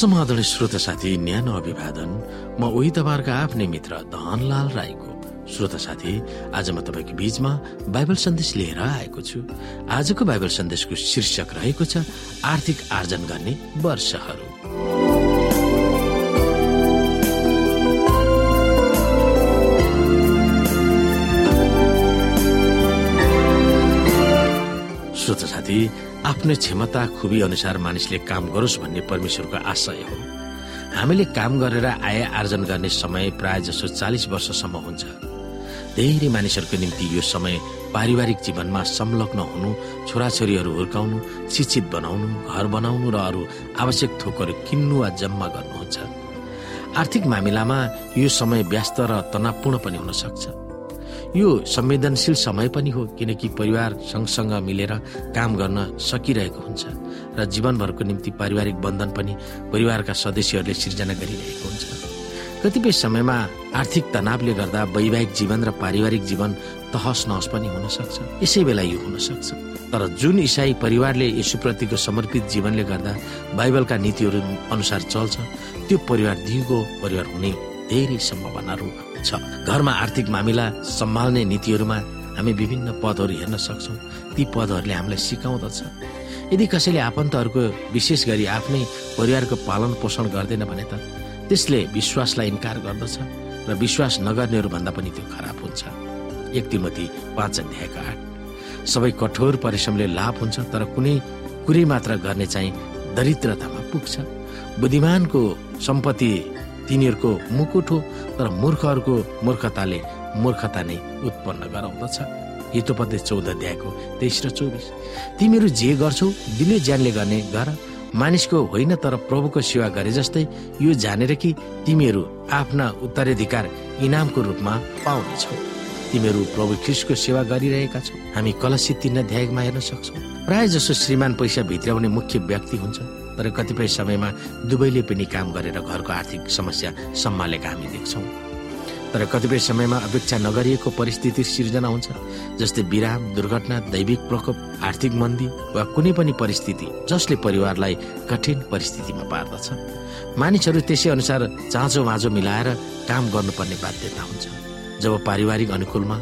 समाधान श्रोता साथी न्यानो अभिवादन। म उही तपाईँहरूको आफ्नै मित्र धनलाल राईको। श्रोता साथी आज म तपाईँको बीचमा बाइबल सन्देश लिएर आएको छु। आजको बाइबल सन्देशको शीर्षक रहेको छ आर्थिक आर्जन गर्ने वर्षहरू। श्रोता साथी आफ्नो क्षमता खुबी अनुसार मानिसले काम गरोस् भन्ने परमेश्वरको आशय हो। हामीले काम गरेर आय आर्जन गर्ने समय प्राय जसो चालिस वर्षसम्म हुन्छ। धेरै मानिसहरूको निम्ति यो समय पारिवारिक जीवनमा संलग्न हुनु छोराछोरीहरू हुर्काउनु शिक्षित बनाउनु घर बनाउनु र अरू आवश्यक थोकहरू किन्नु वा जम्मा गर्नुहुन्छ। आर्थिक मामिलामा यो समय व्यस्त र तनावपूर्ण पनि हुन सक्छ। यो संवेदनशील समय पनि हो किनकि परिवार सँगसँग मिलेर काम गर्न सकिरहेको हुन्छ र जीवनभरको निम्ति पारिवारिक बन्धन पनि परिवारका सदस्यहरूले सिर्जना गरिरहेको हुन्छ। कतिपय समयमा आर्थिक तनावले गर्दा वैवाहिक जीवन र पारिवारिक जीवन तहस नहस पनि हुन सक्छ। यसै बेला यो हुन सक्छ। तर जुन इसाई परिवारले यसुप्रतिको समर्पित जीवनले गर्दा बाइबलका नीतिहरू अनुसार चल्छ त्यो परिवार दिगो परिवार हुने धेरै सम्भावनाहरू छ। घरमा आर्थिक मामिला सम्हाल्ने नीतिहरूमा हामी विभिन्न पदहरू हेर्न सक्छौँ। ती पदहरूले हामीलाई सिकाउँदछ। यदि कसैले आफन्तहरूको विशेष गरी आफ्नै परिवारको पालन पोषण गर्दैन भने त त्यसले विश्वासलाई इन्कार गर्दछ र विश्वास नगर्नेहरू भन्दा पनि त्यो खराब हुन्छ। एक तिमती पाँच अध्यायका आठ। सबै कठोर परिश्रमले लाभ हुन्छ तर कुनै कुरै मात्र गर्ने चाहिँ दरिद्रतामा पुग्छ। बुद्धिमानको सम्पत्ति तिनीहरूको मुकुट हो तर मूर्खहरूको मूर्खताले मूर्खता नै उत्पन्न गराउँदछ। हितोपदे चौध अध्यायको तेइस र चौबिस। तिमीहरू जे गर्छौ दिने ज्यानले गर्ने गर। मानिसको होइन तर प्रभुको सेवा गरे जस्तै यो जानेर कि तिमीहरू आफ्ना उत्तराधिकार इनामको रूपमा पाउनेछौ। तिमीहरू प्रभु ख्रिसको सेवा गरिरहेका छौ। हामी कलसी तीन अध्यायमा हेर्न सक्छौ। प्राय जसो श्रीमान पैसा भित्राउने मुख्य व्यक्ति हुन्छ। तर कतिपय समयमा दुवैले पनि काम गरेर घरको आर्थिक समस्या सम्हालेका हामी देख्छौँ। तर कतिपय समयमा अपेक्षा नगरिएको परिस्थिति सिर्जना हुन्छ जस्तै विराम दुर्घटना दैविक प्रकोप आर्थिक मन्दी वा कुनै पनि परिस्थिति जसले परिवारलाई कठिन परिस्थितिमा पार्दछ। मानिसहरू त्यसै अनुसार चाँचो माझो मिलाएर काम गर्नुपर्ने बाध्यता हुन्छ। जब पारिवारिक अनुकूलमा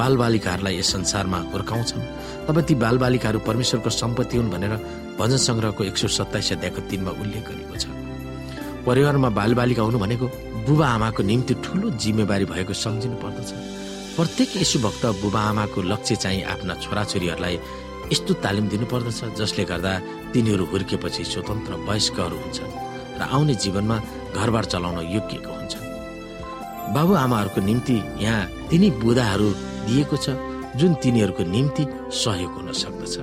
बालबालिकाहरूलाई यस संसारमा हुर्काउँछन्। तब ती बालबालिकाहरू परमेश्वरको सम्पत्ति हुन् भनेर भजन सङ्ग्रहको एक सौ सत्ताइस अध्यायको तिनमा उल्लेख गरेको छ। परिवारमा बालबालिका हुनु भनेको बुबा आमाको निम्ति ठुलो जिम्मेवारी भएको सम्झिनु पर्दछ। प्रत्येक यसु भक्त बुबा आमाको लक्ष्य चाहिँ आफ्ना छोराछोरीहरूलाई यस्तो तालिम दिनुपर्दछ जसले गर्दा तिनीहरू हुर्केपछि स्वतन्त्र वयस्कहरू हुन्छन् र आउने जीवनमा घरबार चलाउन योग्यको हुन्छन्। बाबुआमाहरूको निम्ति यहाँ तिनी बुदाहरू दिएको छ जुन तिनीहरूको निम्ति सहयोग हुन सक्दछ।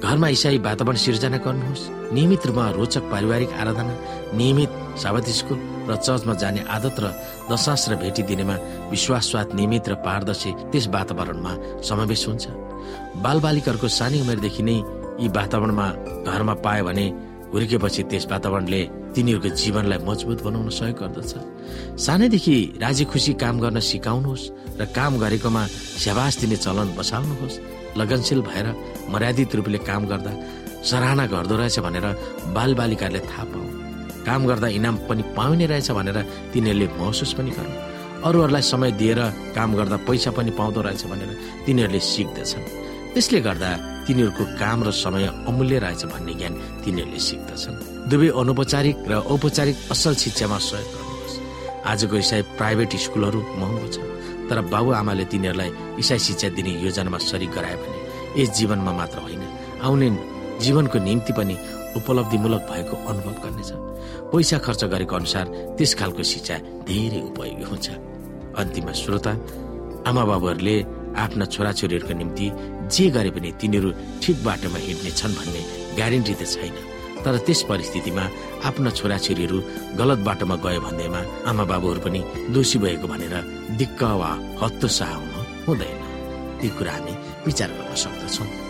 घरमा इसाई वातावरण सिर्जना गर्नुहोस्। नियमित रूपमा रोचक पारिवारिक आराधना नियमित साबत स्कुल र चर्चमा जाने आदत र दशास र भेटी दिनेमा विश्वासवाद नियमित र पारदर्शी त्यस वातावरणमा समावेश हुन्छ। बालबालिकाहरूको सानै उमेरदेखि नै यी वातावरणमा घरमा पायो भने हुर्केपछि त्यस वातावरणले तिनीहरूको जीवनलाई मजबुत बनाउन सहयोग गर्दछ। सानैदेखि राजी खुसी काम गर्न सिकाउनुहोस् र काम गरेकोमा स्याबास दिने चलन बसाल्नुहोस्। लगनशील भएर मर्यादित रूपले काम गर्दा सराहना गर्दो रहेछ भनेर बालबालिकाहरूले थाहा पाऊ। काम गर्दा इनाम पनि पाउने रहेछ भनेर तिनीहरूले महसुस पनि गरौँ। अरूहरूलाई समय दिएर काम गर्दा पैसा पनि पाउँदो रहेछ भनेर तिनीहरूले सिक्दछन्। त्यसले गर्दा तिनीहरूको काम र समय अमूल्य रहेछ भन्ने ज्ञान तिनीहरूले सिक्दछन्। दुवै अनौपचारिक र औपचारिक असल शिक्षामा सहयोग गर्नुहोस्। आजको इसाई प्राइभेट स्कुलहरू महँगो छ तर बाबुआमाले तिनीहरूलाई इसाई शिक्षा दिने योजनामा सरिक गरायो भने यस जीवनमा मात्र होइन आउने जीवनको निम्ति पनि उपलब्धिमूलक भएको अनुभव गर्नेछ। पैसा खर्च गरेको अनुसार त्यस खालको शिक्षा धेरै उपयोगी हुन्छ। अन्तिममा श्रोता आमा बाबुहरूले आफ्ना छोराछोरीहरूको निम्ति जे गरे पनि तिनीहरू ठिक बाटोमा हिँड्ने छन् भन्ने ग्यारेन्टी त छैन। तर त्यस परिस्थितिमा आफ्ना छोराछोरीहरू गलत बाटोमा गयो भन्दैमा आमा बाबुहरू पनि दोषी भएको भनेर दिक्क वा हतोत्साह हुनु हुँदैन। ती कुरा हामी विचार गर्न सक्दछौँ।